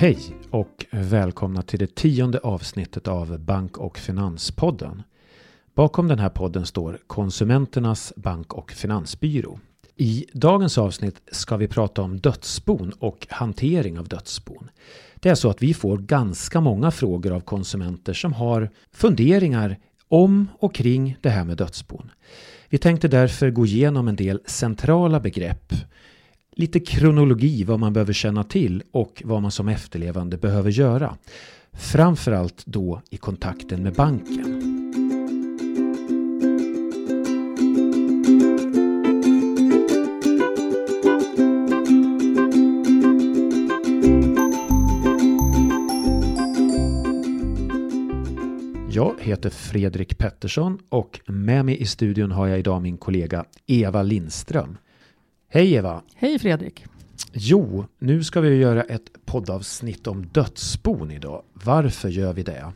Hej och välkomna till det tionde avsnittet av Bank och Finanspodden. Bakom den här podden står Konsumenternas bank och finansbyrå. I dagens avsnitt ska vi prata om dödsbon och hantering av dödsbon. Det är så att vi får ganska många frågor av konsumenter som har funderingar om och kring det här med dödsbon. Vi tänkte därför gå igenom en del centrala begrepp lite kronologi vad man behöver känna till och vad man som efterlevande behöver göra. Framförallt då i kontakten med banken. Jag heter Fredrik Pettersson och med mig i studion har jag idag min kollega Eva Lindström. Hej Eva! Hej Fredrik! Jo, nu ska vi göra ett poddavsnitt om dödsbon idag. Varför gör vi det?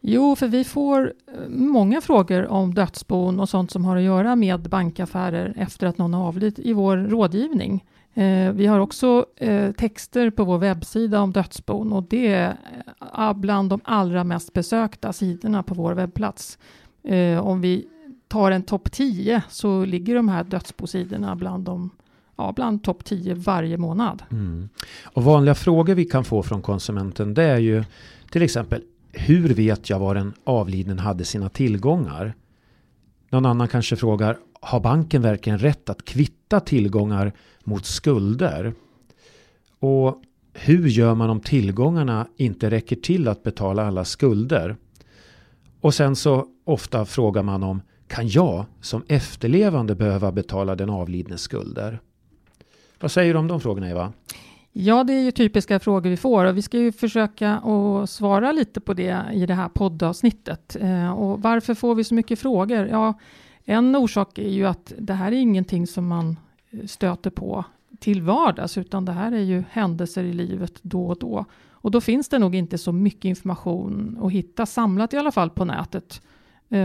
Jo, för vi får eh, många frågor om dödsbon och sånt som har att göra med bankaffärer efter att någon har avlidit i vår rådgivning. Eh, vi har också eh, texter på vår webbsida om dödsbon och det är bland de allra mest besökta sidorna på vår webbplats. Om vi tar en topp 10 så ligger de här dödsbosidorna bland de ja, bland topp 10 varje månad. Mm. Och vanliga frågor vi kan få från konsumenten det är ju till exempel hur vet jag var den avliden hade sina tillgångar? Någon annan kanske frågar har banken verkligen rätt att kvitta tillgångar mot skulder? Och hur gör man om tillgångarna inte räcker till att betala alla skulder? Och sen så ofta frågar man om kan jag som efterlevande behöva betala den avlidnes skulder? Vad säger du om de frågorna Eva? Ja, det är ju typiska frågor vi får och vi ska ju försöka att svara lite på det i det här poddavsnittet. Eh, och varför får vi så mycket frågor? Ja, en orsak är ju att det här är ingenting som man stöter på till vardags, utan det här är ju händelser i livet då och då. Och då finns det nog inte så mycket information att hitta samlat i alla fall på nätet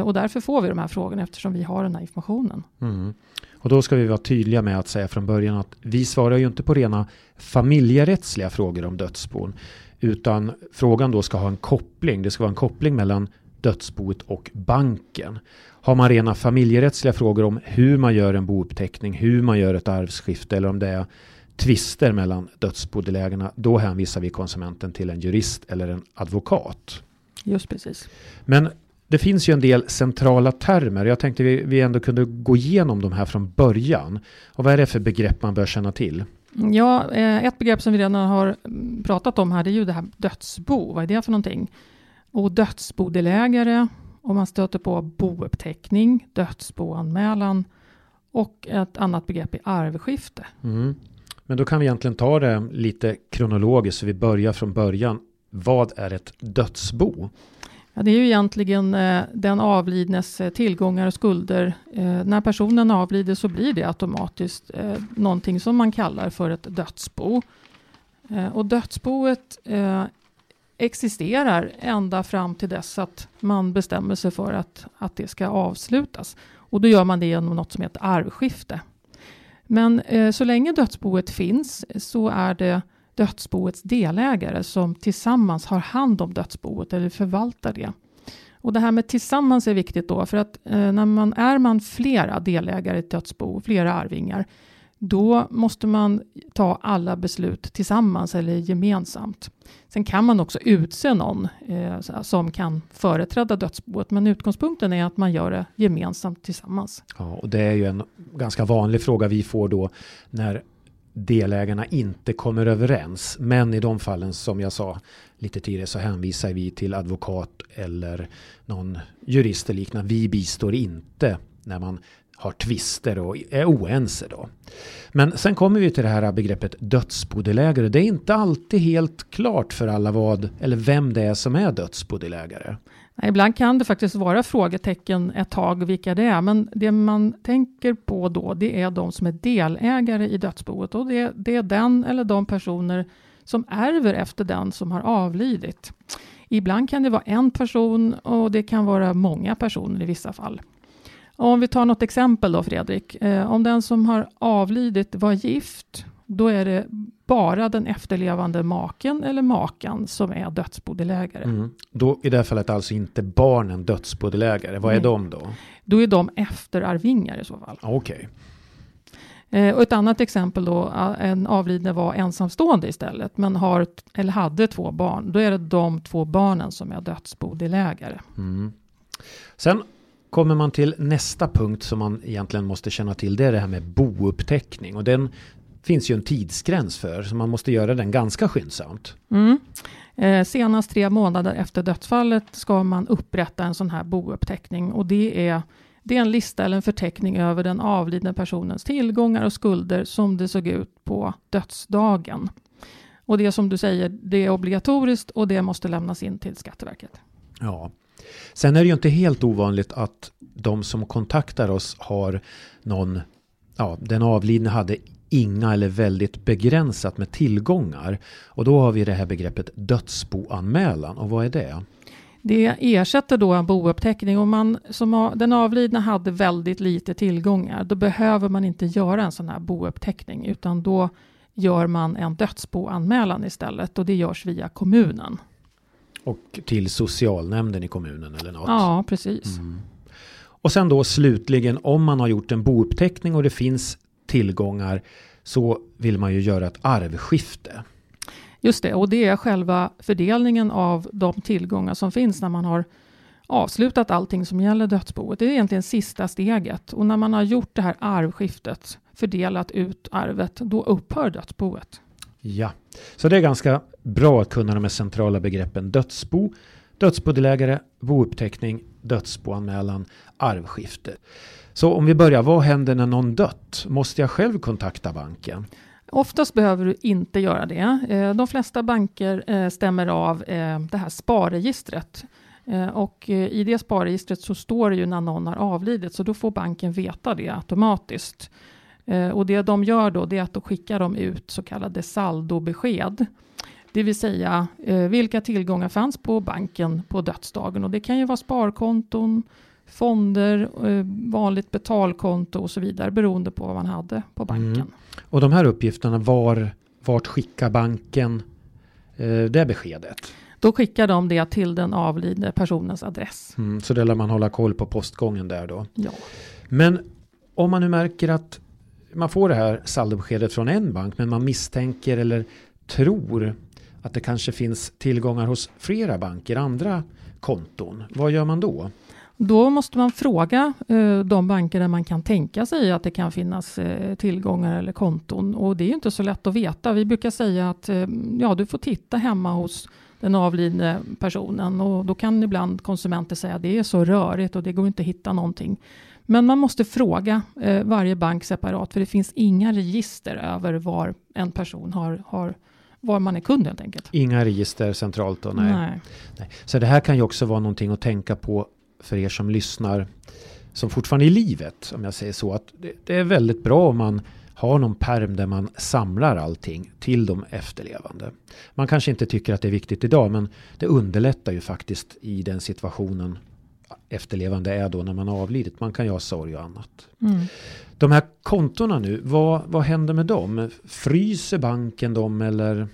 och därför får vi de här frågorna eftersom vi har den här informationen. Mm. Och då ska vi vara tydliga med att säga från början att vi svarar ju inte på rena familjerättsliga frågor om dödsbon. Utan frågan då ska ha en koppling. Det ska vara en koppling mellan dödsboet och banken. Har man rena familjerättsliga frågor om hur man gör en bouppteckning, hur man gör ett arvsskifte eller om det är tvister mellan dödsbodelägarna, då hänvisar vi konsumenten till en jurist eller en advokat. Just precis. Men det finns ju en del centrala termer. Jag tänkte vi, vi ändå kunde gå igenom de här från början. Och vad är det för begrepp man bör känna till? Ja, eh, ett begrepp som vi redan har pratat om här, det är ju det här dödsbo. Vad är det för någonting? Och dödsbodelägare, om man stöter på bouppteckning, dödsboanmälan och ett annat begrepp är arvskifte. Mm. Men då kan vi egentligen ta det lite kronologiskt, så vi börjar från början. Vad är ett dödsbo? Ja, det är ju egentligen eh, den avlidnes eh, tillgångar och skulder. Eh, när personen avlider så blir det automatiskt eh, någonting som man kallar för ett dödsbo. Eh, och dödsboet eh, existerar ända fram till dess att man bestämmer sig för att, att det ska avslutas. Och då gör man det genom något som heter arvskifte. Men eh, så länge dödsboet finns så är det dödsboets delägare som tillsammans har hand om dödsboet eller förvaltar det. Och det här med tillsammans är viktigt då, för att eh, när man är man flera delägare i ett dödsbo, flera arvingar, då måste man ta alla beslut tillsammans eller gemensamt. Sen kan man också utse någon eh, som kan företräda dödsboet, men utgångspunkten är att man gör det gemensamt tillsammans. Ja, och det är ju en ganska vanlig fråga vi får då när delägarna inte kommer överens. Men i de fallen som jag sa lite tidigare så hänvisar vi till advokat eller någon jurist eller liknande. Vi bistår inte när man har tvister och är oense då. Men sen kommer vi till det här begreppet dödsbodelägare. Det är inte alltid helt klart för alla vad eller vem det är som är dödsbodelägare. Ibland kan det faktiskt vara frågetecken ett tag vilka det är, men det man tänker på då, det är de som är delägare i dödsboet och det, det är den eller de personer som ärver efter den som har avlidit. Ibland kan det vara en person och det kan vara många personer i vissa fall. Om vi tar något exempel då Fredrik. Eh, om den som har avlidit var gift då är det bara den efterlevande maken eller makan som är dödsbodelägare. Mm. Då i det här fallet alltså inte barnen dödsbodelägare. Vad är Nej. de då? Då är de efterarvingar i så fall. Okej. Eh, och ett annat exempel då, en avlidne var ensamstående istället, men har, eller hade två barn. Då är det de två barnen som är dödsbodelägare. Mm. Sen kommer man till nästa punkt som man egentligen måste känna till. Det är det här med bouppteckning. Och den finns ju en tidsgräns för. Så man måste göra den ganska skyndsamt. Mm. Eh, senast tre månader efter dödsfallet ska man upprätta en sån här bouppteckning och det är, det är en lista eller en förteckning över den avlidne personens tillgångar och skulder som det såg ut på dödsdagen. Och det är som du säger, det är obligatoriskt och det måste lämnas in till Skatteverket. Ja. Sen är det ju inte helt ovanligt att de som kontaktar oss har någon, ja, den avlidne hade inga eller väldigt begränsat med tillgångar. Och då har vi det här begreppet dödsboanmälan. Och vad är det? Det ersätter då en bouppteckning. Om man, som den avlidna hade väldigt lite tillgångar, då behöver man inte göra en sån här bouppteckning, utan då gör man en dödsboanmälan istället och det görs via kommunen. Och till socialnämnden i kommunen eller något? Ja, precis. Mm. Och sen då slutligen om man har gjort en bouppteckning och det finns tillgångar så vill man ju göra ett arvskifte. Just det, och det är själva fördelningen av de tillgångar som finns när man har avslutat allting som gäller dödsboet. Det är egentligen sista steget och när man har gjort det här arvskiftet, fördelat ut arvet, då upphör dödsboet. Ja, så det är ganska bra att kunna de här centrala begreppen dödsbo, dödsbodelägare, bouppteckning, dödsboanmälan, arvskifte. Så om vi börjar, vad händer när någon dött? Måste jag själv kontakta banken? Oftast behöver du inte göra det. Eh, de flesta banker eh, stämmer av eh, det här sparregistret. Och i det sparregistret så står det ju när någon har avlidit, så då får banken veta det automatiskt. Och det de gör då, det är att då skickar de ut så kallade saldobesked. Det vill säga vilka tillgångar fanns på banken på dödsdagen. Och det kan ju vara sparkonton, fonder, eh, vanligt betalkonto och så vidare beroende på vad man hade på banken. Mm. Och de här uppgifterna, var, vart skickar banken eh, det beskedet? Då skickar de det till den avlidne personens adress. Mm, så det lär man hålla koll på postgången där då. Ja. Men om man nu märker att man får det här saldobeskedet från en bank men man misstänker eller tror att det kanske finns tillgångar hos flera banker, andra konton. Vad gör man då? Då måste man fråga eh, de banker där man kan tänka sig att det kan finnas eh, tillgångar eller konton. Och det är ju inte så lätt att veta. Vi brukar säga att eh, ja, du får titta hemma hos den avlidne personen och då kan ibland konsumenter säga att det är så rörigt och det går inte att hitta någonting. Men man måste fråga eh, varje bank separat för det finns inga register över var en person har, har var man är kund helt enkelt. Inga register centralt då? Nej. Nej. Nej. Så det här kan ju också vara någonting att tänka på för er som lyssnar som fortfarande är i livet, om jag säger så. Att det, det är väldigt bra om man har någon perm där man samlar allting till de efterlevande. Man kanske inte tycker att det är viktigt idag, men det underlättar ju faktiskt i den situationen efterlevande är då när man har avlidit. Man kan ju ha sorg och annat. Mm. De här kontona nu, vad, vad händer med dem? Fryser banken dem eller?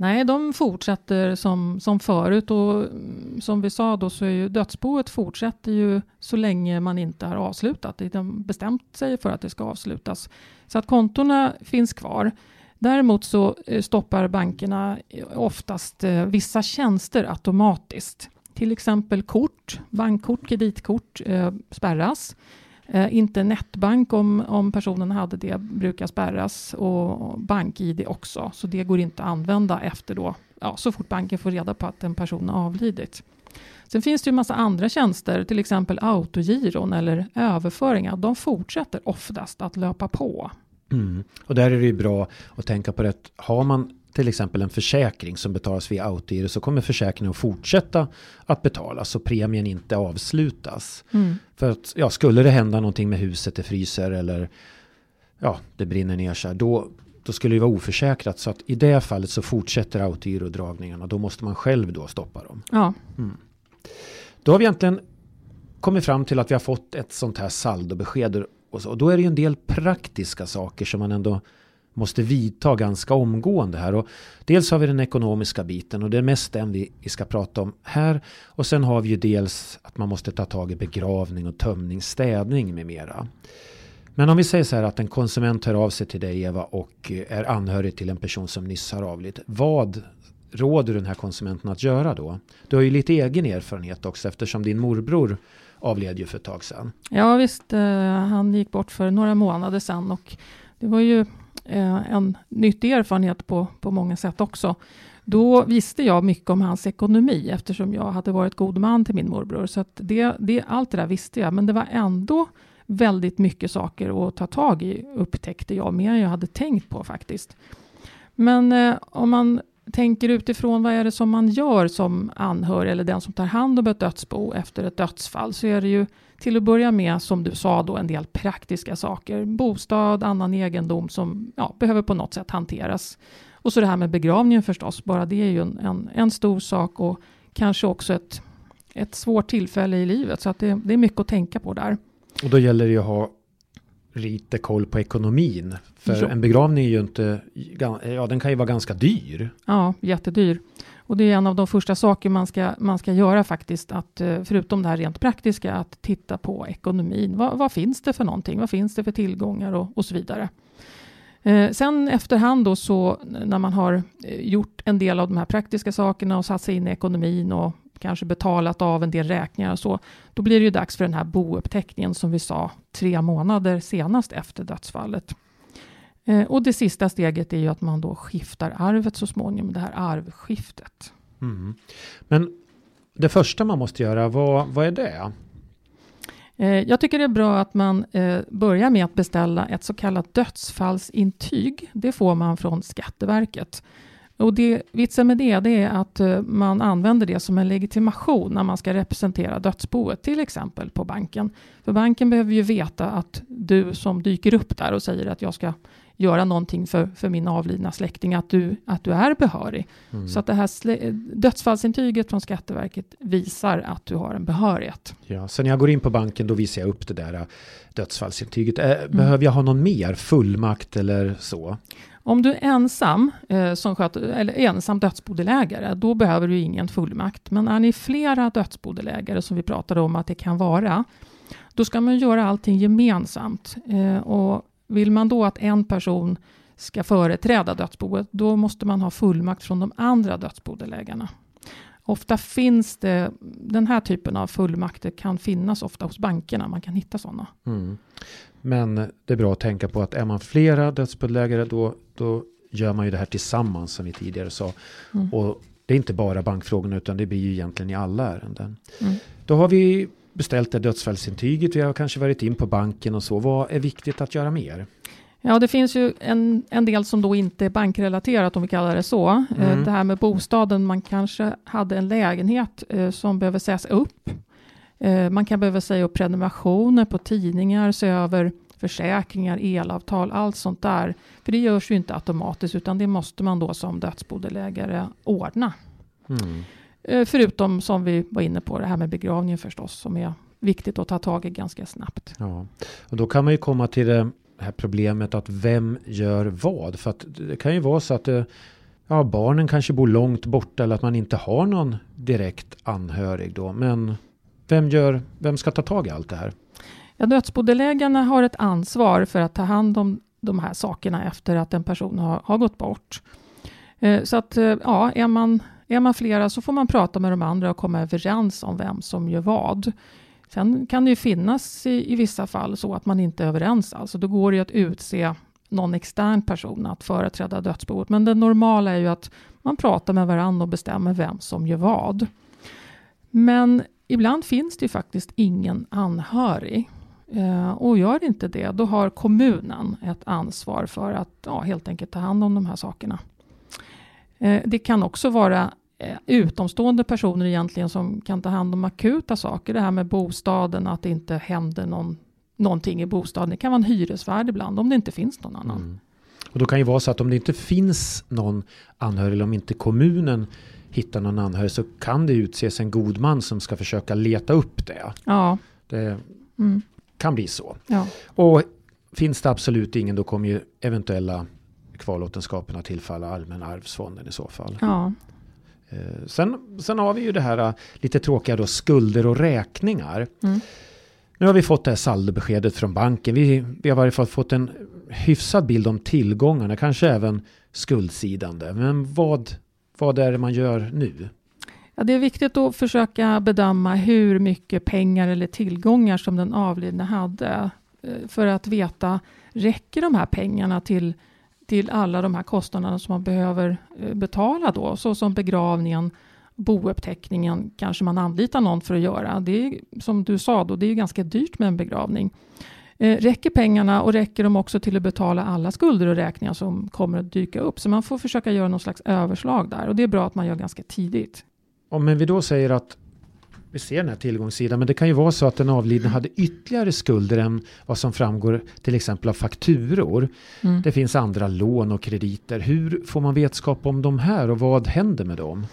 Nej, de fortsätter som, som förut och mm, som vi sa då så är ju dödsboet fortsätter ju så länge man inte har avslutat. De bestämt sig för att det ska avslutas. Så att kontona finns kvar. Däremot så eh, stoppar bankerna eh, oftast eh, vissa tjänster automatiskt. Till exempel kort, bankkort, kreditkort spärras. Eh, internetbank om, om personen hade det brukar spärras och bank-id också. Så det går inte att använda efter då, ja, så fort banken får reda på att en person har avlidit. Sen finns det ju massa andra tjänster, till exempel autogiron eller överföringar. De fortsätter oftast att löpa på. Mm. Och där är det ju bra att tänka på det. Har man till exempel en försäkring som betalas via autogiro så kommer försäkringen att fortsätta att betalas så premien inte avslutas. Mm. För att ja, skulle det hända någonting med huset, det fryser eller ja, det brinner ner sig, då, då skulle det vara oförsäkrat. Så att i det fallet så fortsätter autogirodragningarna. Då måste man själv då stoppa dem. Ja, Då har vi egentligen kommit fram till att vi har fått ett sånt här saldobesked. Och, så, och då är det ju en del praktiska saker som man ändå måste vidta ganska omgående här. Och dels har vi den ekonomiska biten och det är mest den vi, vi ska prata om här. Och sen har vi ju dels att man måste ta tag i begravning och tömning, städning med mera. Men om vi säger så här att en konsument hör av sig till dig Eva och eh, är anhörig till en person som nyss har avlidit. Vad råder du den här konsumenten att göra då? Du har ju lite egen erfarenhet också eftersom din morbror avled ju för ett tag sedan. Ja visst, eh, han gick bort för några månader sedan och det var ju eh, en nyttig erfarenhet på, på många sätt också. Då visste jag mycket om hans ekonomi eftersom jag hade varit god man till min morbror. Så det, det, allt det där visste jag, men det var ändå väldigt mycket saker att ta tag i, upptäckte jag, mer än jag hade tänkt på faktiskt. Men eh, om man tänker utifrån vad är det som man gör som anhörig eller den som tar hand om ett dödsbo efter ett dödsfall så är det ju till att börja med som du sa då en del praktiska saker. Bostad, annan egendom som ja, behöver på något sätt hanteras. Och så det här med begravningen förstås, bara det är ju en, en, en stor sak och kanske också ett, ett svårt tillfälle i livet så att det, det är mycket att tänka på där. Och då gäller det ju att ha lite koll på ekonomin. För jo. en begravning är ju inte, ja den kan ju vara ganska dyr. Ja, jättedyr. Och det är en av de första saker man ska, man ska göra faktiskt, att eh, förutom det här rent praktiska, att titta på ekonomin. Vad, vad finns det för någonting? Vad finns det för tillgångar och, och så vidare? Eh, sen efterhand då så när man har eh, gjort en del av de här praktiska sakerna och satt sig in i ekonomin och kanske betalat av en del räkningar och så, då blir det ju dags för den här bouppteckningen som vi sa tre månader senast efter dödsfallet. Eh, och det sista steget är ju att man då skiftar arvet så småningom, det här arvskiftet. Mm. Men det första man måste göra, vad, vad är det? Eh, jag tycker det är bra att man eh, börjar med att beställa ett så kallat dödsfallsintyg. Det får man från Skatteverket. Och det, vitsen med det, det är att uh, man använder det som en legitimation när man ska representera dödsboet, till exempel på banken. För banken behöver ju veta att du som dyker upp där och säger att jag ska göra någonting för, för min avlidna släkting, att du, att du är behörig. Mm. Så att det här dödsfallsintyget från Skatteverket visar att du har en behörighet. Ja, så när jag går in på banken då visar jag upp det där äh, dödsfallsintyget. Mm. Behöver jag ha någon mer fullmakt eller så? Om du är ensam, eh, som sköter, eller ensam dödsbodelägare, då behöver du ingen fullmakt. Men är ni flera dödsbodelägare, som vi pratade om att det kan vara, då ska man göra allting gemensamt. Eh, och vill man då att en person ska företräda dödsboet, då måste man ha fullmakt från de andra dödsbodelägarna. Ofta finns det, den här typen av fullmakter kan finnas ofta hos bankerna, man kan hitta sådana. Mm. Men det är bra att tänka på att är man flera dödsbodelägare då, då gör man ju det här tillsammans som vi tidigare sa. Mm. Och det är inte bara bankfrågorna utan det blir ju egentligen i alla ärenden. Mm. Då har vi beställt det dödsfallsintyget, vi har kanske varit in på banken och så. Vad är viktigt att göra mer? Ja, det finns ju en, en del som då inte är bankrelaterat, om vi kallar det så. Eh, mm. Det här med bostaden, man kanske hade en lägenhet eh, som behöver sägas upp. Eh, man kan behöva säga upp prenumerationer på tidningar, se över försäkringar, elavtal, allt sånt där. För det görs ju inte automatiskt, utan det måste man då som dödsbodelägare ordna. Mm. Eh, förutom som vi var inne på, det här med begravningen förstås, som är viktigt att ta tag i ganska snabbt. Ja, och då kan man ju komma till det här problemet att vem gör vad? För att det kan ju vara så att det, ja, barnen kanske bor långt borta eller att man inte har någon direkt anhörig då. Men vem, gör, vem ska ta tag i allt det här? Ja, dödsbodelägarna har ett ansvar för att ta hand om de här sakerna efter att en person har, har gått bort. Eh, så att eh, ja, är man, är man flera så får man prata med de andra och komma överens om vem som gör vad. Sen kan det ju finnas i, i vissa fall så att man inte är överens. Alltså då går det att utse någon extern person att företräda dödsboet. Men det normala är ju att man pratar med varandra och bestämmer vem som gör vad. Men ibland finns det faktiskt ingen anhörig. Eh, och gör inte det, då har kommunen ett ansvar för att ja, helt enkelt ta hand om de här sakerna. Eh, det kan också vara eh, utomstående personer egentligen som kan ta hand om akuta saker. Det här med bostaden, att det inte händer någon, någonting i bostaden. Det kan vara en hyresvärd ibland om det inte finns någon annan. Mm. Och då kan ju vara så att om det inte finns någon anhörig eller om inte kommunen hittar någon anhörig så kan det utses en god man som ska försöka leta upp det. Ja. Det mm. Kan bli så. Ja. Och finns det absolut ingen då kommer ju eventuella kvarlåtenskaperna tillfalla Allmänna arvsfonden i så fall. Ja. Eh, sen, sen har vi ju det här eh, lite tråkiga då skulder och räkningar. Mm. Nu har vi fått det här saldobeskedet från banken. Vi, vi har i varje fall fått en hyfsad bild om tillgångarna, kanske även skuldsidande. Men vad, vad är det man gör nu? Ja, det är viktigt att försöka bedöma hur mycket pengar eller tillgångar som den avlidne hade eh, för att veta, räcker de här pengarna till, till alla de här kostnaderna som man behöver eh, betala då, såsom begravningen, bouppteckningen kanske man anlitar någon för att göra. Det är som du sa då, det är ganska dyrt med en begravning. Eh, räcker pengarna och räcker de också till att betala alla skulder och räkningar som kommer att dyka upp? Så man får försöka göra någon slags överslag där och det är bra att man gör ganska tidigt. Om vi då säger att vi ser den här tillgångssidan, men det kan ju vara så att den avlidne hade ytterligare skulder än vad som framgår till exempel av fakturor. Mm. Det finns andra lån och krediter. Hur får man vetskap om de här och vad händer med dem?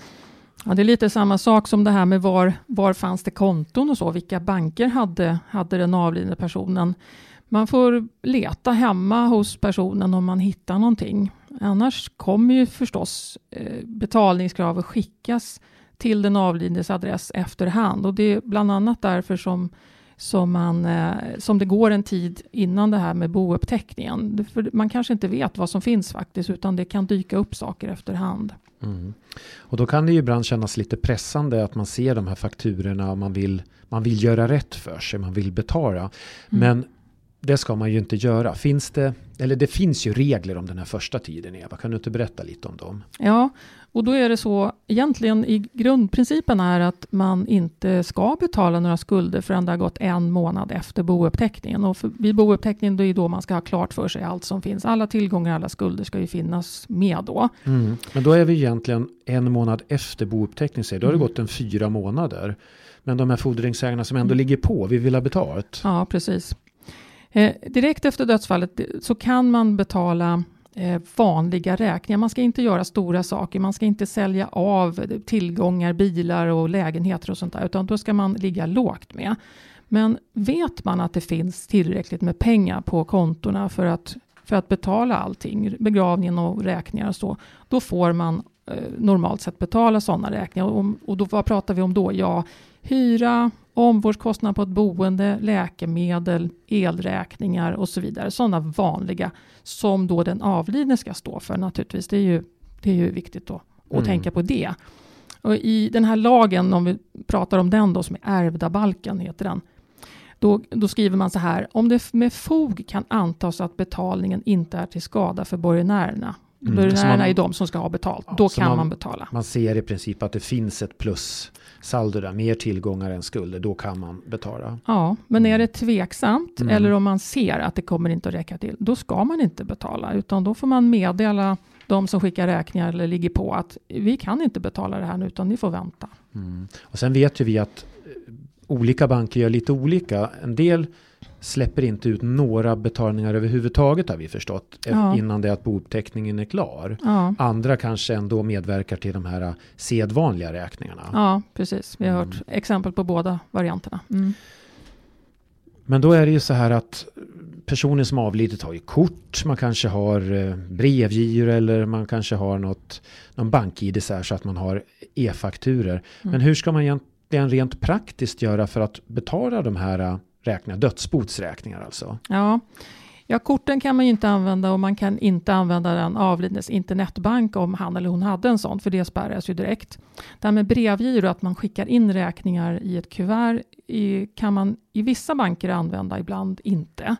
Ja, det är lite samma sak som det här med var, var fanns det konton och så, vilka banker hade, hade den avlidne personen. Man får leta hemma hos personen om man hittar någonting. Annars kommer ju förstås eh, betalningskrav att skickas till den avlidnes adress efterhand och det är bland annat därför som som, man, eh, som det går en tid innan det här med bouppteckningen. För man kanske inte vet vad som finns faktiskt, utan det kan dyka upp saker efterhand. Mm. Och då kan det ju ibland kännas lite pressande att man ser de här fakturorna och man vill, man vill göra rätt för sig, man vill betala. Mm. Men det ska man ju inte göra. Finns det, eller det finns ju regler om den här första tiden, Eva. Kan du inte berätta lite om dem? Ja, och då är det så, egentligen i grundprincipen är att man inte ska betala några skulder förrän det har gått en månad efter bouppteckningen. Och för, vid bouppteckningen då är då man ska ha klart för sig allt som finns. Alla tillgångar, alla skulder ska ju finnas med då. Mm. Men då är vi egentligen en månad efter bouppteckningen, då har det mm. gått en fyra månader. Men de här fordringsägarna som ändå mm. ligger på, vi vill ha betalt. Ja, precis. Eh, direkt efter dödsfallet så kan man betala Eh, vanliga räkningar. Man ska inte göra stora saker. Man ska inte sälja av tillgångar, bilar och lägenheter och sånt där, utan då ska man ligga lågt med. Men vet man att det finns tillräckligt med pengar på kontona för att, för att betala allting, begravningen och räkningar och så, då får man eh, normalt sett betala sådana räkningar. Och, och då, vad pratar vi om då? Ja, hyra, omvårdskostnad på ett boende, läkemedel, elräkningar och så vidare. Sådana vanliga som då den avlidne ska stå för naturligtvis. Det är ju, det är ju viktigt då att mm. tänka på det. Och I den här lagen, om vi pratar om den då, som är ärvda balken heter den, då, då, skriver man så här, om det med fog kan antas att betalningen inte är till skada för borgenärerna, Mm. Borgenärerna är de som ska ha betalt. Ja, Då kan man, man, betala. Man ser i princip att det finns ett plussaldo där. Mer tillgångar än skulder. Då kan man betala. Ja, men är det tveksamt mm. eller om man ser att det kommer inte att räcka till. Då ska man inte betala. Utan då får man meddela de som skickar räkningar eller ligger på att vi kan inte betala det här nu utan ni får vänta. Mm. Och sen vet ju vi att eh, olika banker gör lite olika. En del släpper inte ut några betalningar överhuvudtaget har vi förstått. Ja. Innan det att bouppteckningen är klar. Ja. Andra kanske ändå medverkar till de här äh, sedvanliga räkningarna. Ja, precis. Vi har hört mm. exempel på båda varianterna. Mm. Men då är det ju så här att personen som avlidit har ju kort, man kanske har äh, brevgiro eller man kanske har något, någon bank-id så, så att man har e-fakturer. Mm. Men hur ska man egentligen rent praktiskt göra för att betala de här räkningar, dödsbotsräkningar alltså. Ja. ja, korten kan man ju inte använda och man kan inte använda den avlidnes internetbank om han eller hon hade en sån, för det spärras ju direkt. Det här med brevgiro, att man skickar in räkningar i ett kuvert, i, kan man i vissa banker använda, ibland inte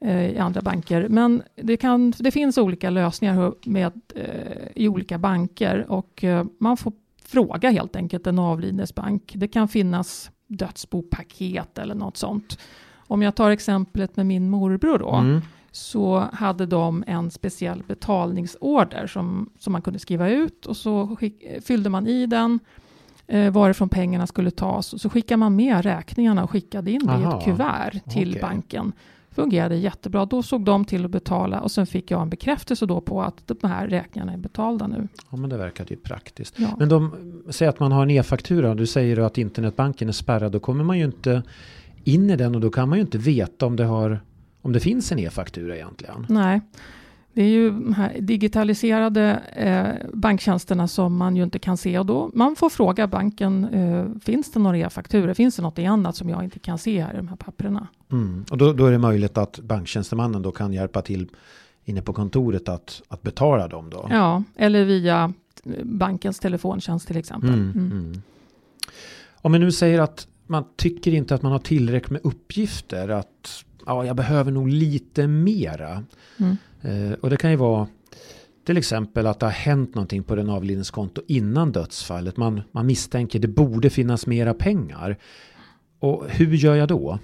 eh, i andra banker. Men det, kan, det finns olika lösningar med, eh, i olika banker och eh, man får fråga helt enkelt en avlidnes bank. Det kan finnas dödsbopaket eller något sånt. Om jag tar exemplet med min morbror då, mm. så hade de en speciell betalningsorder som, som man kunde skriva ut och så skick, fyllde man i den eh, varifrån pengarna skulle tas och så skickade man med räkningarna och skickade in det i ett kuvert till okay. banken fungerade jättebra. Då såg de till att betala och sen fick jag en bekräftelse då på att de här räkningarna är betalda nu. Ja, men det verkar ju praktiskt. Ja. Men de säger att man har en e-faktura. Du säger att internetbanken är spärrad. Då kommer man ju inte in i den och då kan man ju inte veta om det, har, om det finns en e-faktura egentligen. Nej, Det är ju de här digitaliserade eh, banktjänsterna som man ju inte kan se och då man får fråga banken, eh, finns det några e-fakturor? Finns det något annat som jag inte kan se här i de här papperna? Mm. Och då, då, är det möjligt att banktjänstemannen då kan hjälpa till inne på kontoret att, att betala dem då? Ja, eller via bankens telefontjänst till exempel. Mm, mm. mm. Om vi nu säger att man tycker inte att man har tillräckligt med uppgifter, att ja, jag behöver nog lite mera. Mm. Eh, och det kan ju vara till exempel att det har hänt någonting på den avlidnes konto innan dödsfallet. Man, man misstänker det borde finnas mera pengar. Och hur gör jag då?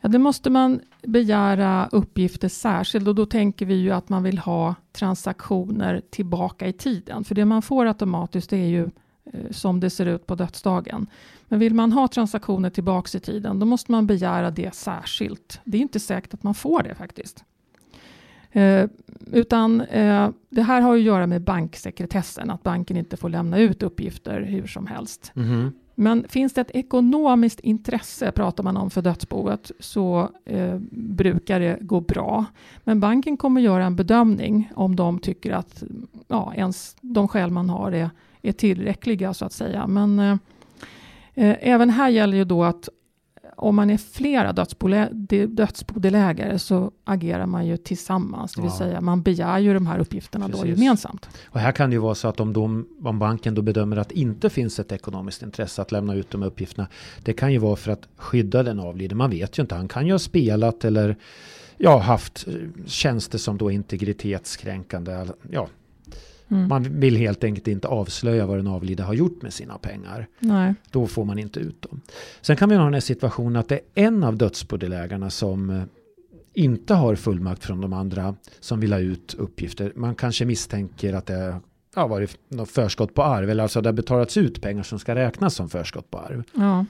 Ja, det måste man begära uppgifter särskilt och då tänker vi ju att man vill ha transaktioner tillbaka i tiden. För det man får automatiskt är ju eh, som det ser ut på dödsdagen. Men vill man ha transaktioner tillbaka i tiden, då måste man begära det särskilt. Det är inte säkert att man får det faktiskt. Eh, utan eh, det här har att göra med banksekretessen, att banken inte får lämna ut uppgifter hur som helst. Mm. Men finns det ett ekonomiskt intresse, pratar man om för dödsboet, så eh, brukar det gå bra. Men banken kommer göra en bedömning om de tycker att ja, ens de skäl man har är, är tillräckliga, så att säga. Men eh även här gäller ju då att om man är flera dödsbodelägare så agerar man ju tillsammans, det vill ja. säga man begär ju de här uppgifterna Precis. då gemensamt. Och här kan det ju vara så att om, de, om banken då bedömer att inte finns ett ekonomiskt intresse att lämna ut de här uppgifterna, det kan ju vara för att skydda den avlidne. Man vet ju inte, han kan ju ha spelat eller ja, haft eh, tjänster som då integritetskränkande. Ja, Mm. Man vill helt enkelt inte avslöja vad den avlidne har gjort med sina pengar. Nej. Då får man inte ut dem. Sen kan vi ha den här situationen att det är en av dödsbodelägarna som eh, inte har fullmakt från de andra som vill ha ut uppgifter. Man kanske misstänker att det har varit något förskott på arv eller alltså det har betalats ut pengar som ska räknas som förskott på arv. Ja.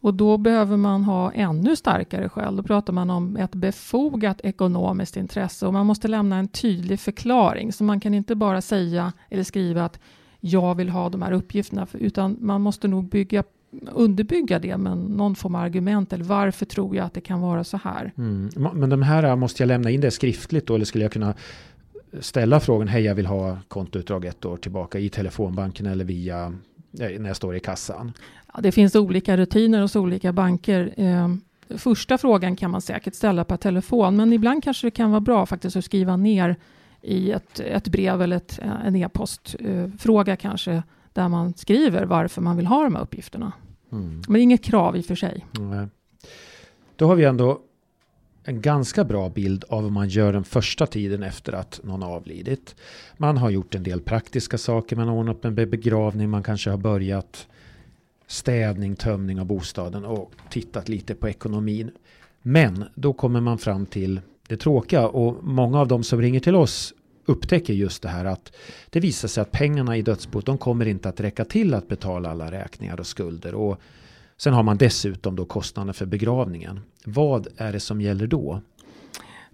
Och då behöver man ha ännu starkare skäl. Då pratar man om ett befogat ekonomiskt intresse och man måste lämna en tydlig förklaring. Så man kan inte bara säga eller skriva att jag vill ha de här uppgifterna, utan man måste nog bygga underbygga det med någon form av argument eller varför tror jag att det kan vara så här. Mm. Men de här äh, måste jag lämna in det skriftligt då eller skulle jag kunna ställa frågan hej jag vill ha kontoutdrag ett år tillbaka i telefonbanken eller via eh, när jag står i kassan? Ja, det finns olika rutiner hos olika banker. Eh, första frågan kan man säkert ställa per telefon, men ibland kanske det kan vara bra faktiskt att skriva ner i ett, ett brev eller ett, en e-postfråga eh, kanske, där man skriver varför man vill ha de här uppgifterna. Mm. Men inget krav i och för sig. Mm. Då har vi ändå en ganska bra bild av vad man gör den första tiden efter att någon avlidit. Man har gjort en del praktiska saker, man har ordnat en begravning, man kanske har börjat städning, tömning av bostaden och tittat lite på ekonomin. Men då kommer man fram till det tråkiga och många av de som ringer till oss upptäcker just det här att det visar sig att pengarna i dödsboet de kommer inte att räcka till att betala alla räkningar och skulder. Och sen har man dessutom då kostnaden för begravningen. Vad är det som gäller då?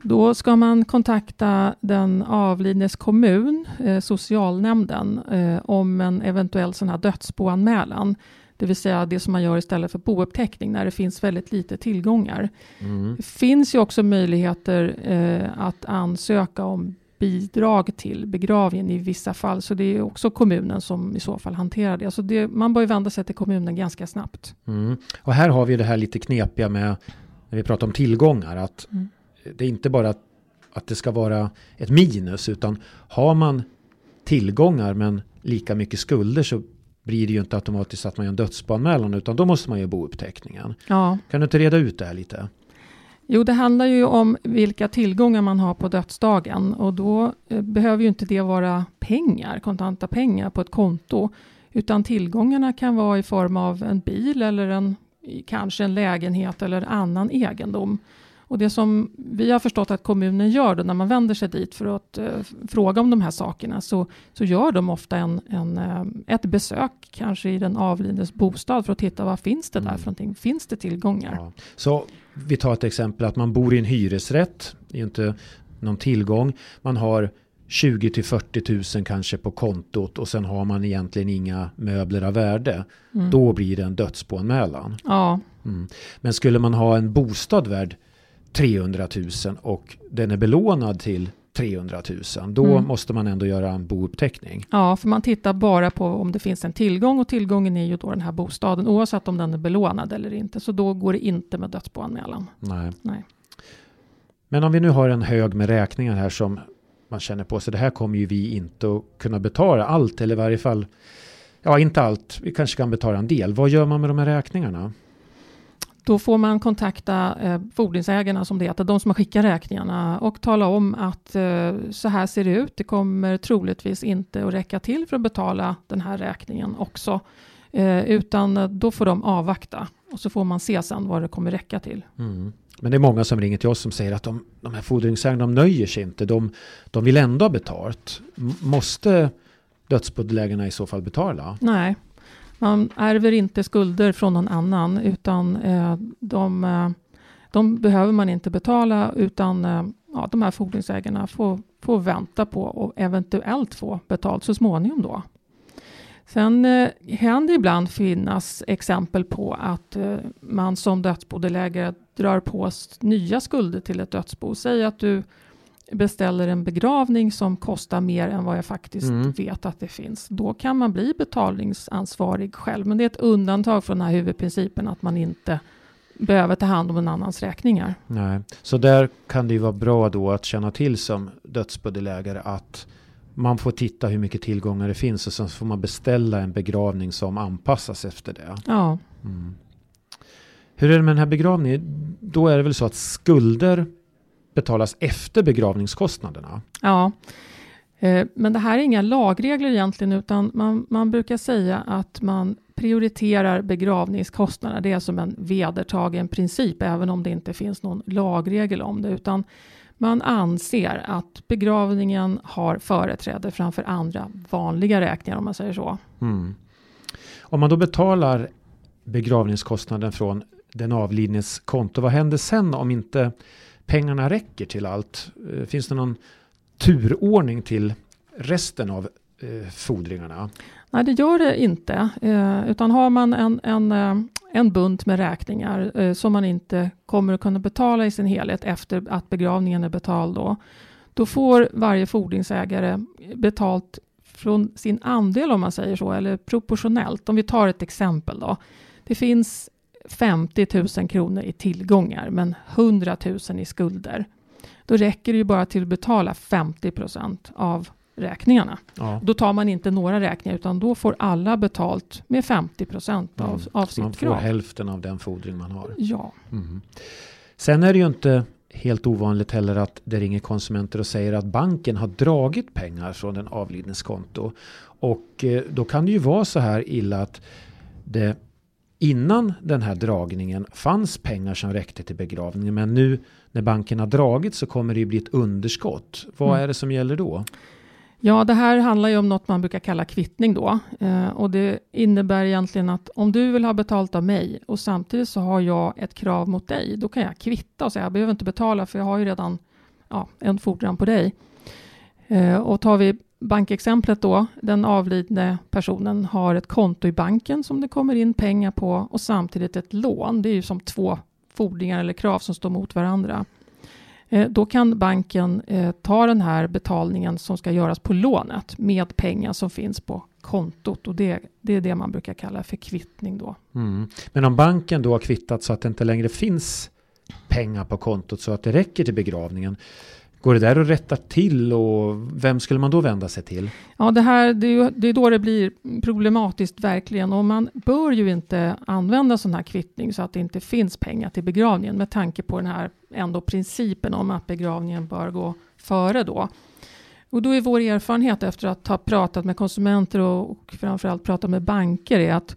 Då ska man kontakta den avlidnes kommun, eh, socialnämnden, eh, om en eventuell sån här dödsboanmälan. Det vill säga det som man gör istället för bouppteckning när det finns väldigt lite tillgångar. Mm. Det finns ju också möjligheter eh, att ansöka om bidrag till begravningen i vissa fall. Så det är också kommunen som i så fall hanterar det. Så det, man bör vända sig till kommunen ganska snabbt. Mm. Och här har vi det här lite knepiga med när vi pratar om tillgångar. Att mm. Det är inte bara att, att det ska vara ett minus utan har man tillgångar men lika mycket skulder så blir det ju inte automatiskt att man gör en dödsboanmälan utan då måste man göra bouppteckningen. Ja. Kan du inte reda ut det här lite? Jo, det handlar ju om vilka tillgångar man har på dödsdagen och då eh, behöver ju inte det vara pengar, kontanta pengar på ett konto, utan tillgångarna kan vara i form av en bil eller en, kanske en lägenhet eller annan egendom. Och det som vi har förstått att kommunen gör då när man vänder sig dit för att uh, fråga om de här sakerna så, så gör de ofta en, en uh, ett besök kanske i den avlidnes bostad för att titta vad finns det där mm. för någonting? Finns det tillgångar? Ja. Så vi tar ett exempel att man bor i en hyresrätt, det är inte någon tillgång. Man har 20 till 40 000 kanske på kontot och sen har man egentligen inga möbler av värde. Mm. Då blir det en dödsboanmälan. Ja. Mm. Men skulle man ha en bostad värd 300 000 och den är belånad till 300 000. Då Mm. måste man ändå göra en bouppteckning. Ja, för man tittar bara på om det finns en tillgång och tillgången är ju då den här bostaden oavsett om den är belånad eller inte. Så då går det inte med dödsboanmälan. Nej. Nej. Men om vi nu har en hög med räkningar här som man känner på sig, det här kommer ju vi inte att kunna betala allt eller i varje fall, ja inte allt, vi kanske kan betala en del. Vad gör man med de här räkningarna? Då får man kontakta eh, fordringsägarna som det heter, de som har skickat räkningarna och tala om att eh, så här ser det ut. Det kommer troligtvis inte att räcka till för att betala den här räkningen också. Eh, utan eh, då får de avvakta och så får man se sen vad det kommer räcka till. Mm. Men det är många som ringer till oss som säger att de, de här fordringsägarna, de nöjer sig inte. De, de vill ändå ha betalt. M- Måste dödsbodelägarna i så fall betala? Nej, man ärver inte skulder från någon annan utan eh, de, eh, de behöver man inte betala utan eh, ja, de här fordringsägarna får, får vänta på och eventuellt få betalt så småningom då. Sen eh, kan det ibland finnas exempel på att eh, man som dödsbodelägare drar på nya skulder till ett dödsbo. Säg att du beställer en begravning som kostar mer än vad jag faktiskt Mm. vet att det finns. Då kan man bli betalningsansvarig själv. Men det är ett undantag från den här huvudprincipen att man inte behöver ta hand om en annans räkningar. Nej. Så där kan det ju vara bra då att känna till som dödsbodelägare att man får titta hur mycket tillgångar det finns och sen får man beställa en begravning som anpassas efter det. Ja, Mm. Hur är det med den här begravningen? Då är det väl så att skulder betalas efter begravningskostnaderna? ja. Eh, Men det här är inga lagregler egentligen utan man, man brukar säga att man prioriterar begravningskostnader. Det är som en vedertagen princip även om det inte finns någon lagregel om det utan man anser att begravningen har företräde framför andra vanliga räkningar om man säger så. Mm. Om man då betalar begravningskostnaden från den avlidnes konto, vad händer sen om inte pengarna räcker till allt? Eh, finns det någon turordning till resten av eh, fordringarna? Nej, det gör det inte. Eh, utan har man en, en, eh, en bunt med räkningar eh, som man inte kommer att kunna betala i sin helhet efter att begravningen är betald då, då får varje fordringsägare betalt från sin andel om man säger så, eller proportionellt. Om vi tar ett exempel då. Det finns 50 000 kronor i tillgångar men 100 000 i skulder. Då räcker det ju bara till att betala 50 procent av räkningarna. Ja. Då tar man inte några räkningar utan då får alla betalt med 50 procent av, Mm. av Så man sitt får krav. hälften av den fordring man har. Ja, Mm. Sen är det ju inte helt ovanligt heller att det ringer konsumenter och säger att banken har dragit pengar från den avlidnes konto. Och eh, då kan det ju vara så här illa att det innan den här dragningen fanns pengar som räckte till begravningen. Men nu när banken har dragit så kommer det ju bli ett underskott. Vad Mm. är det som gäller då? ja, det här handlar ju om något man brukar kalla kvittning då. Eh, och det innebär egentligen att om du vill ha betalt av mig och samtidigt så har jag ett krav mot dig, då kan jag kvitta och säga jag behöver inte betala för jag har ju redan ja, en fordran på dig. Eh, och tar vi bankexemplet då, den avlidne personen har ett konto i banken som det kommer in pengar på och samtidigt ett lån. Det är ju som två fordringar eller krav som står mot varandra. Eh, Då kan banken eh, ta den här betalningen som ska göras på lånet med pengar som finns på kontot och det, det är det man brukar kalla för kvittning då. Mm. Men om banken då har kvittat så att det inte längre finns pengar på kontot så att det räcker till begravningen. Går det där att rätta till och vem skulle man då vända sig till? Ja, det, här, det, är ju, det är då det blir problematiskt verkligen och man bör ju inte använda sån här kvittning så att det inte finns pengar till begravningen med tanke på den här ändå principen om att begravningen bör gå före då. Och då är vår erfarenhet efter att ha pratat med konsumenter och, och framförallt pratat med banker är att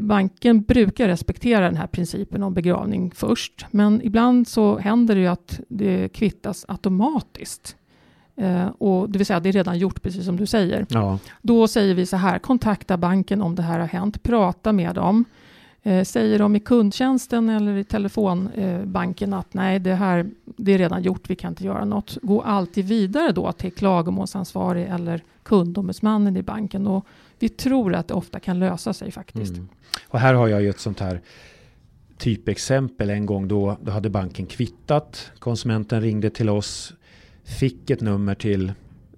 banken brukar respektera den här principen om begravning först. Men ibland så händer det ju att det kvittas automatiskt. Eh, och det vill säga det är redan gjort precis som du säger. Ja, Då säger vi så här, kontakta banken om det här har hänt, prata med dem. Eh, säger de i kundtjänsten eller i telefonbanken att nej, det här det är redan gjort, vi kan inte göra något. Gå alltid vidare då till klagomålsansvarig eller kundombudsmannen i banken. Och vi tror att det ofta kan lösa sig faktiskt. mm. Och här har jag ju ett sånt här typexempel en gång då, då hade banken kvittat. Konsumenten ringde till oss fick ett nummer till,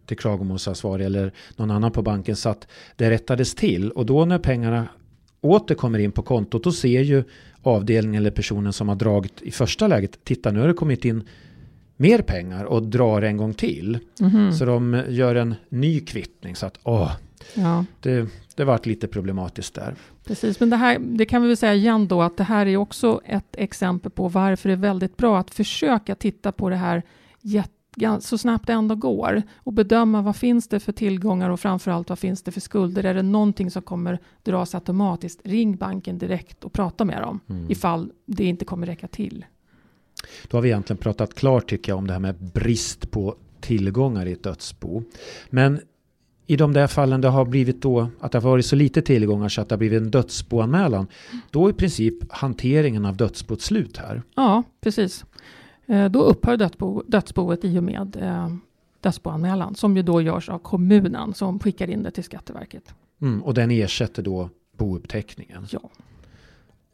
till klagomålsansvarig eller någon annan på banken så att det rättades till. Och då när pengarna åter kommer in på kontot då ser ju avdelningen eller personen som har dragit i första läget, titta nu har det kommit in mer pengar och drar en gång till. Mhm. Så de gör en ny kvittning så att åh, Ja, det, det vart lite problematiskt där. precis. Men det, här, det kan vi väl säga igen då att det här är också ett exempel på varför det är väldigt bra att försöka titta på det här jätte så snabbt det ändå går och bedöma vad finns det för tillgångar och framförallt vad finns det för skulder. Är det någonting som kommer dras automatiskt, ring banken direkt och prata med dem Mm. ifall det inte kommer räcka till. Då har vi egentligen pratat klart tycker jag om det här med brist på tillgångar i ett dödsbo. Men i de där fallen det har blivit då att det har varit så lite tillgångar så att det har blivit en dödsboanmälan. Då i princip hanteringen av dödsboet slut här. Ja, precis. Eh, Då upphör dödsbo, dödsboet i och med eh, dödsboanmälan som ju då görs av kommunen som skickar in det till Skatteverket. Mm, och den ersätter då bouppteckningen. Ja,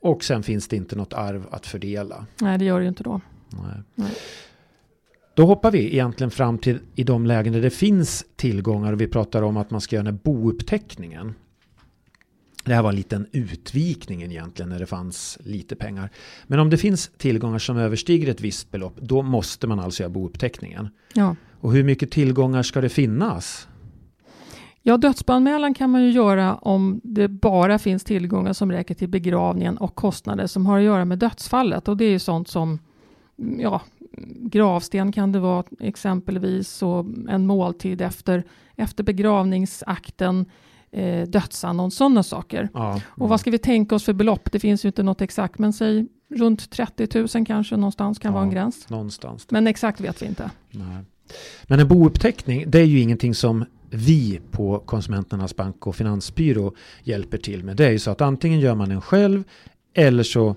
Och sen finns det inte något arv att fördela. nej det gör det ju inte då. Nej. Nej. Då hoppar vi egentligen fram till i de lägen där det finns tillgångar och vi pratar om att man ska göra den bouppteckningen. Det här var en liten utvikning egentligen när det fanns lite pengar. Men om det finns tillgångar som överstiger ett visst belopp då måste man alltså göra bouppteckningen. Ja. Och hur mycket tillgångar ska det finnas? Ja, dödsboanmälan kan man ju göra om det bara finns tillgångar som räcker till begravningen och kostnader som har att göra med dödsfallet. Och det är ju sånt som ja, gravsten kan det vara exempelvis och en måltid efter, efter begravningsakten, eh, dödsannons, sådana saker. Ja, Och vad ska vi tänka oss för belopp? Det finns ju inte något exakt, men säg runt 30 000 kanske någonstans kan Ja. vara en gräns. någonstans. Men exakt vet vi inte. Nej. Men en bouppteckning, det är ju ingenting som vi på Konsumenternas bank och finansbyrå hjälper till med. Det är ju så att antingen gör man den själv eller så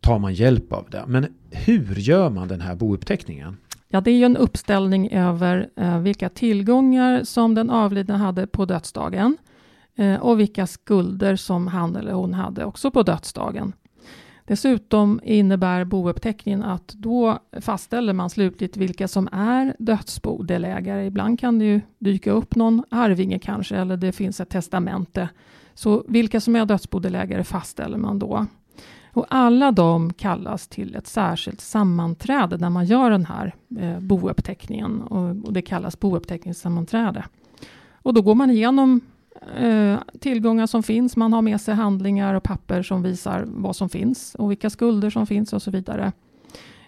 tar man hjälp av det. Men hur gör man den här bouppteckningen? Ja, det är ju en uppställning över eh, vilka tillgångar som den avlidne hade på dödsdagen eh, och vilka skulder som han eller hon hade också på dödsdagen. Dessutom innebär bouppteckningen att då fastställer man slutligt vilka som är dödsbodelägare. Ibland kan det ju dyka upp någon arvinge kanske eller det finns ett testamente. Så vilka som är dödsbodelägare fastställer man då. Och alla de kallas till ett särskilt sammanträde när man gör den här eh, bouppteckningen och, och det kallas bouppteckningssammanträde. Och då går man igenom eh, tillgångar som finns, man har med sig handlingar och papper som visar vad som finns och vilka skulder som finns och så vidare.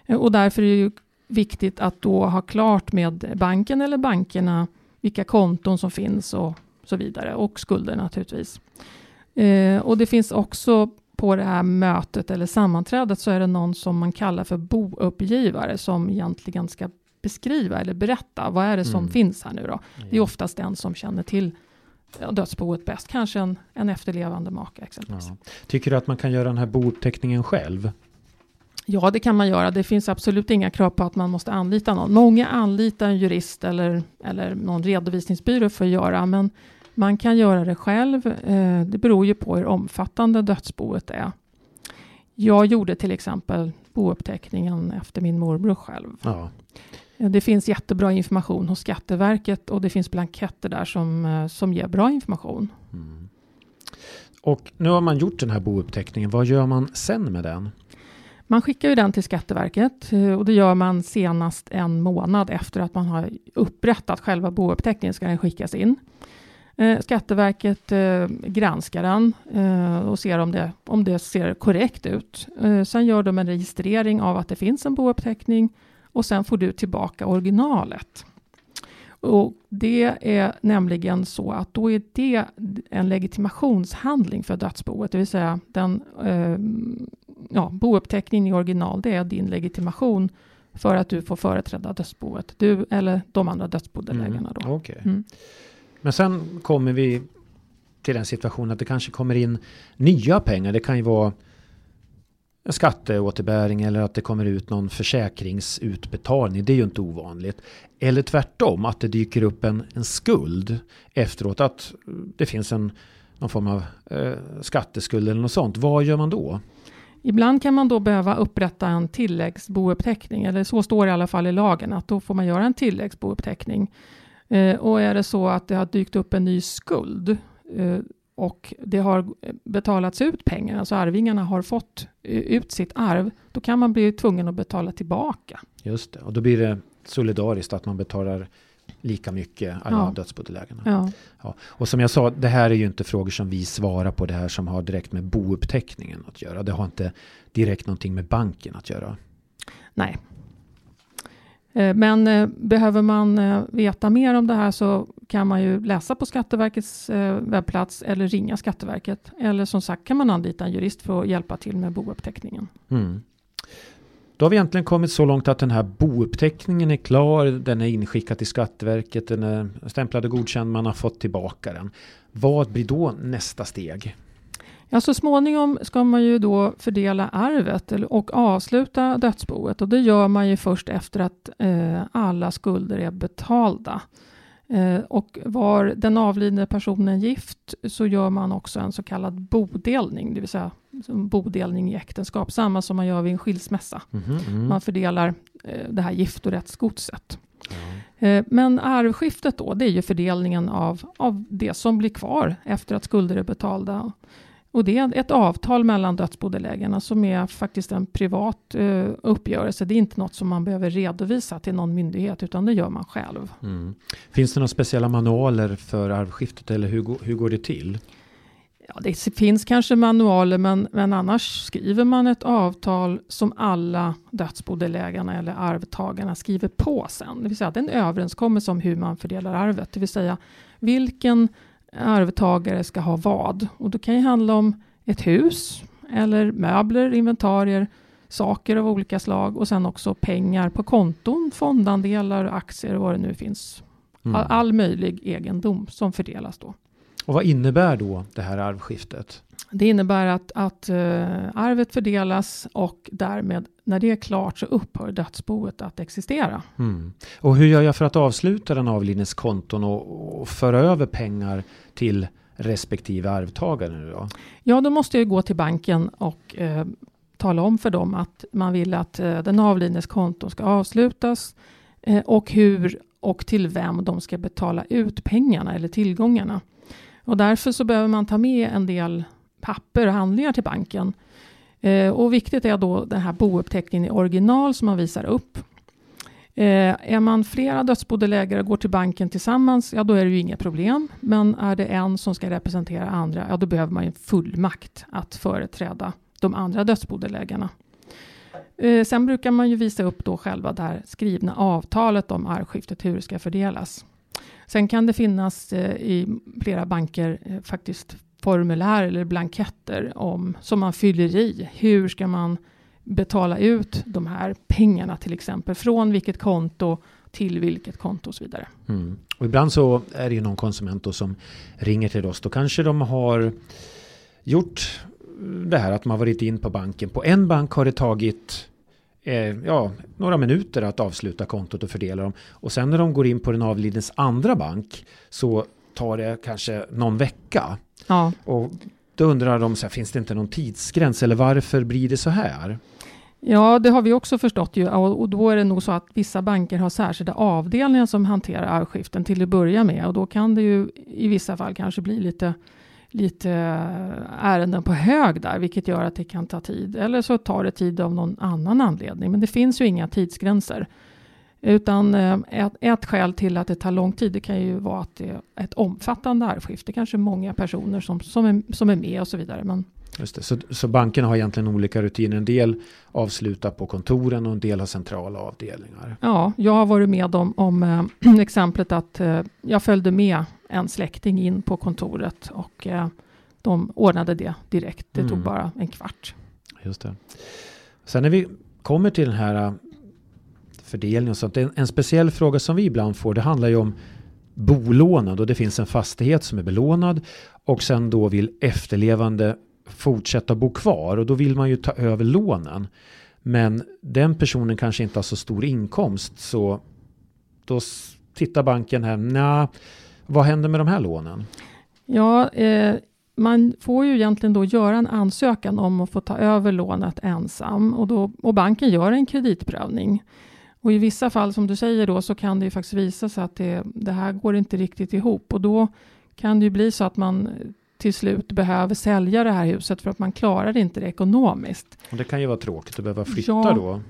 Eh, och därför är det ju viktigt att då ha klart med banken eller bankerna vilka konton som finns och så vidare och skulder naturligtvis. Eh, och det finns också på det här mötet eller sammanträdet så är det någon som man kallar för bouppgivare som egentligen ska beskriva eller berätta vad är det som Mm. finns här nu då. Det är oftast den som känner till dödsboet bäst, kanske en, en efterlevande maka exempelvis. Ja. Tycker du att man kan göra den här bouppteckningen själv? Ja, det kan man göra. Det finns absolut inga krav på att man måste anlita någon. Många anlitar en jurist eller, eller någon redovisningsbyrå för att göra, men man kan göra det själv. Eh, det beror ju på hur omfattande dödsboet är. Jag gjorde till exempel bouppteckningen efter min morbror själv. Ja. Eh, Det finns jättebra information hos Skatteverket och det finns blanketter där som, eh, som ger bra information. Mm. Och nu har man gjort den här bouppteckningen. Vad gör man sen med den? Man skickar ju den till Skatteverket och det gör man senast en månad efter att man har upprättat själva bouppteckningen ska den skickas in. Eh, Skatteverket eh, granskar den eh, och ser om det, om det ser korrekt ut. Sen gör de en registrering av att det finns en bouppteckning och sen får du tillbaka originalet. Och det är nämligen så att då är det en legitimationshandling för dödsboet, det vill säga den ja, bouppteckningen i original, det är din legitimation för att du får företräda dödsboet. Du eller de andra dödsbodelägarna då. Okej. Mm. Men sen kommer vi till den situationen att det kanske kommer in nya pengar. Det kan ju vara en skatteåterbäring eller att det kommer ut någon försäkringsutbetalning. Det är ju inte ovanligt. Eller tvärtom, att det dyker upp en, en skuld efteråt. Att det finns en någon form av eh, skatteskuld eller något sånt. Vad gör man då? Ibland kan man då behöva upprätta en tilläggsbouppteckning, eller så står det i alla fall i lagen, att då får man göra en tilläggsbouppteckning. Eh, och är det så att det har dykt upp en ny skuld eh, och det har betalats ut pengar, alltså arvingarna har fått eh, ut sitt arv, då kan man bli tvungen att betala tillbaka. Just det, och då blir det solidariskt att man betalar lika mycket alla ja. dödsbodelägarna. Ja. Ja. Och som jag sa, det här är ju inte frågor som vi svarar på det här som har direkt med bouppteckningen att göra. Det har inte direkt någonting med banken att göra. Nej. Eh, men eh, behöver man eh, veta mer om det här så kan man ju läsa på Skatteverkets webbplats eller ringa Skatteverket. Eller som sagt kan man anlita en jurist för att hjälpa till med bouppteckningen. Mm. Då har vi egentligen kommit så långt att den här bouppteckningen är klar, den är inskickad till Skatteverket, den är stämplad och godkänd, man har fått tillbaka den. Vad blir då nästa steg? Ja, så småningom ska man ju då fördela arvet och avsluta dödsboet och det gör man ju först efter att eh, alla skulder är betalda. Eh, och var den avlidne personen gift så gör man också en så kallad bodelning, det vill säga bodelning i äktenskap, samma som man gör vid en skilsmässa. Mm, mm. Man fördelar eh, det här giftorättsgodset. Ja. Eh, men arvskiftet då, det är ju fördelningen av, av det som blir kvar efter att skulder är betalda. Och det är ett avtal mellan dödsbodelägarna som är faktiskt en privat uh, uppgörelse. Det är inte något som man behöver redovisa till någon myndighet utan det gör man själv. Mm. Finns det några speciella manualer för arvskiftet eller hur, hur går det till? Ja, det finns kanske manualer men, men annars skriver man ett avtal som alla dödsbodelägarna eller arvtagarna skriver på sen. Det vill säga det är en överenskommelse om hur man fördelar arvet. Det vill säga vilken arvtagare ska ha vad. Och det kan ju handla om ett hus eller möbler, inventarier, saker av olika slag och sen också pengar på konton, fondandelar, aktier och vad det nu finns. Mm. All, all möjlig egendom som fördelas då. Och vad innebär då det här arvskiftet? Det innebär att, att uh, arvet fördelas och därmed när det är klart så upphör dödsboet att existera. Mm. Och hur gör jag för att avsluta den avlidnes konton och, och föra över pengar till respektive arvtagare? Nu då? Ja, då måste jag gå till banken och uh, tala om för dem att man vill att uh, den avlidnes konto ska avslutas och hur och till vem de ska betala ut pengarna eller tillgångarna. Och därför så behöver man ta med en del papper och handlingar till banken. Eh, och viktigt är då den här bouppteckningen i original som man visar upp. Eh, är man flera dödsbodelägare och går till banken tillsammans, ja då är det ju inga problem. Men är det en som ska representera andra, ja då behöver man ju fullmakt att företräda de andra dödsbodelägarna. Eh, sen brukar man ju visa upp då själva det här skrivna avtalet om arvskiftet, hur det ska fördelas. Sen kan det finnas eh, i flera banker eh, faktiskt formulär eller blanketter om, som man fyller i. Hur ska man betala ut de här pengarna till exempel? Från vilket konto till vilket konto och så vidare. Mm. Och ibland så är det ju någon konsument då som ringer till oss. Då kanske de har gjort det här att man varit in på banken. På en bank har det tagit eh, ja, några minuter att avsluta kontot och fördela dem. Och sen när de går in på den avlidnes andra bank så tar det kanske någon vecka. Ja. Och då undrar de, så här, finns det inte någon tidsgräns eller varför blir det så här? Ja, det har vi också förstått ju och då är det nog så att vissa banker har särskilda avdelningar som hanterar arvskiften till att börja med och då kan det ju i vissa fall kanske bli lite lite eh, ärenden på hög där, vilket gör att det kan ta tid. Eller så tar det tid av någon annan anledning, men det finns ju inga tidsgränser. Utan eh, ett, ett skäl till att det tar lång tid, det kan ju vara att det är ett omfattande arvskifte, kanske många personer som, som, är, som är med och så vidare. Men Just det. Så, så bankerna har egentligen olika rutiner. En del avslutar på kontoren och en del har centrala avdelningar. Ja, jag har varit med om, om äh, exemplet att äh, jag följde med en släkting in på kontoret och äh, de ordnade det direkt. Det mm. tog bara en kvart. Just det. Sen när vi kommer till den här fördelning och sånt. En, en speciell fråga som vi ibland får det handlar ju om bolånad och det finns en fastighet som är belånad och sen då vill efterlevande fortsätta bo kvar och då vill man ju ta över lånen. Men den personen kanske inte har så stor inkomst så då tittar banken här, Nja, vad händer med de här lånen? Ja, eh, man får ju egentligen då göra en ansökan om att få ta över lånet ensam och, då, och banken gör en kreditprövning. Och I vissa fall, som du säger, då, så kan det ju faktiskt visa sig att det, det här går inte riktigt ihop och då kan det ju bli så att man till slut behöver sälja det här huset för att man klarar inte det ekonomiskt. Och det kan ju vara tråkigt att behöva flytta ja, då.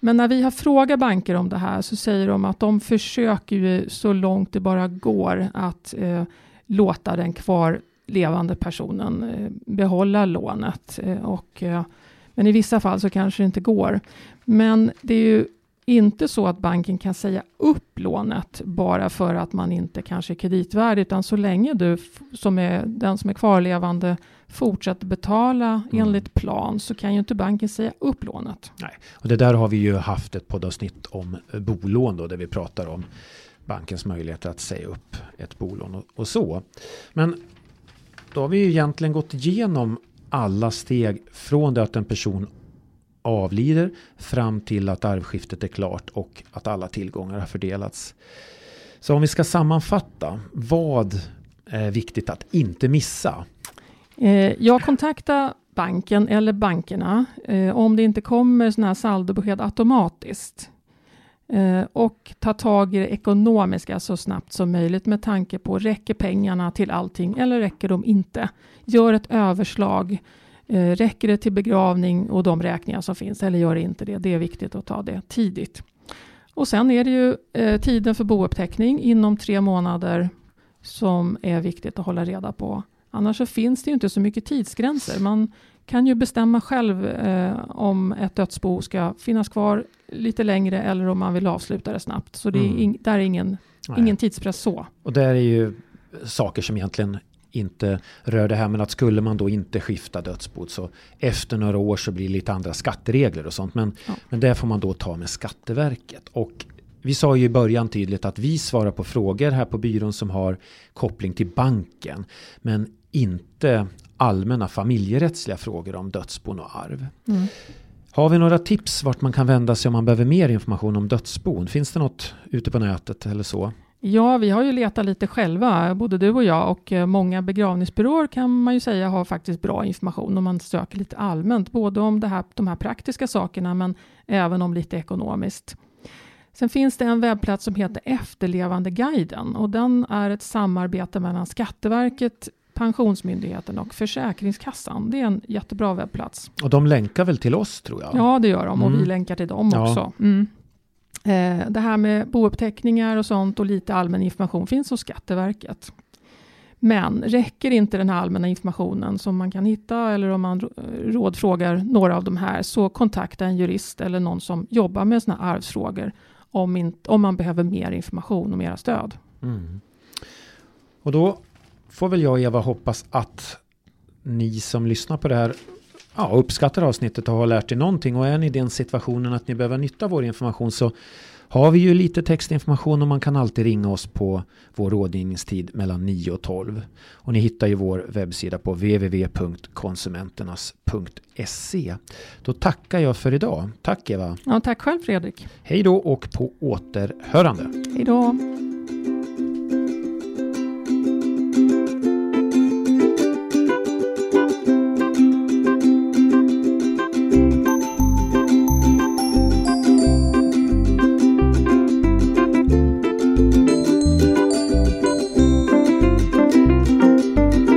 Men när vi har frågat banker om det här så säger de att de försöker ju så långt det bara går att eh, låta den kvarlevande personen eh, behålla lånet. Eh, och, eh, men i vissa fall så kanske det inte går. Men det är ju inte så att banken kan säga upp lånet bara för att man inte kanske är kreditvärdig, utan så länge du som är den som är kvarlevande fortsätter betala mm. enligt plan så kan ju inte banken säga upp lånet. Nej, och det där har vi ju haft ett poddavsnitt om eh, bolån då, där vi pratar om bankens möjligheter att säga upp ett bolån och, och så. Men då har vi ju egentligen gått igenom alla steg från det att en person avlider fram till att arvskiftet är klart och att alla tillgångar har fördelats. Så om vi ska sammanfatta, vad är viktigt att inte missa? Eh, jag kontaktar banken eller bankerna eh, om det inte kommer sådana här saldobesked automatiskt. Eh, och ta tag i det ekonomiska så snabbt som möjligt med tanke på räcker pengarna till allting eller räcker de inte? Gör ett överslag räcker det till begravning och de räkningar som finns eller gör det inte det? Det är viktigt att ta det tidigt. Och sen är det ju eh, tiden för bouppteckning inom tre månader som är viktigt att hålla reda på. Annars så finns det ju inte så mycket tidsgränser. Man kan ju bestämma själv eh, om ett dödsbo ska finnas kvar lite längre eller om man vill avsluta det snabbt. Så det är mm. in, där är ingen, ingen tidspress så. Och det är ju saker som egentligen inte rör det här. Men att skulle man då inte skifta dödsboet så efter några år så blir det lite andra skatteregler och sånt. Men, ja. men det får man då ta med Skatteverket. Och vi sa ju i början tydligt att vi svarar på frågor här på byrån som har koppling till banken. Men inte allmänna familjerättsliga frågor om dödsbon och arv. Mm. Har vi några tips vart man kan vända sig om man behöver mer information om dödsbon? Finns det något ute på nätet eller så? Ja, vi har ju letat lite själva, både du och jag, och eh, många begravningsbyråer kan man ju säga har faktiskt bra information om man söker lite allmänt, både om det här, de här praktiska sakerna, men även om lite ekonomiskt. Sen finns det en webbplats som heter Efterlevandeguiden och den är ett samarbete mellan Skatteverket, Pensionsmyndigheten och Försäkringskassan. Det är en jättebra webbplats. Och de länkar väl till oss tror jag? Ja, det gör de och mm. vi länkar till dem ja. också. Mm. Eh, det här med bouppteckningar och sånt och lite allmän information finns hos Skatteverket. Men räcker inte den här allmänna informationen som man kan hitta eller om man rådfrågar några av de här så kontakta en jurist eller någon som jobbar med sådana här arvsfrågor om, inte, om man behöver mer information och mera stöd. Mm. Och då får väl jag och Eva hoppas att ni som lyssnar på det här ja, uppskattar avsnittet och har lärt er någonting och är ni i den situationen att ni behöver nytta vår information så har vi ju lite textinformation och man kan alltid ringa oss på vår rådgivningstid mellan 9 och 12. Och ni hittar ju vår webbsida på www.konsumenternas.se. Då tackar jag för idag. Tack Eva. Ja, tack själv Fredrik. Hej då och på återhörande. Hej då.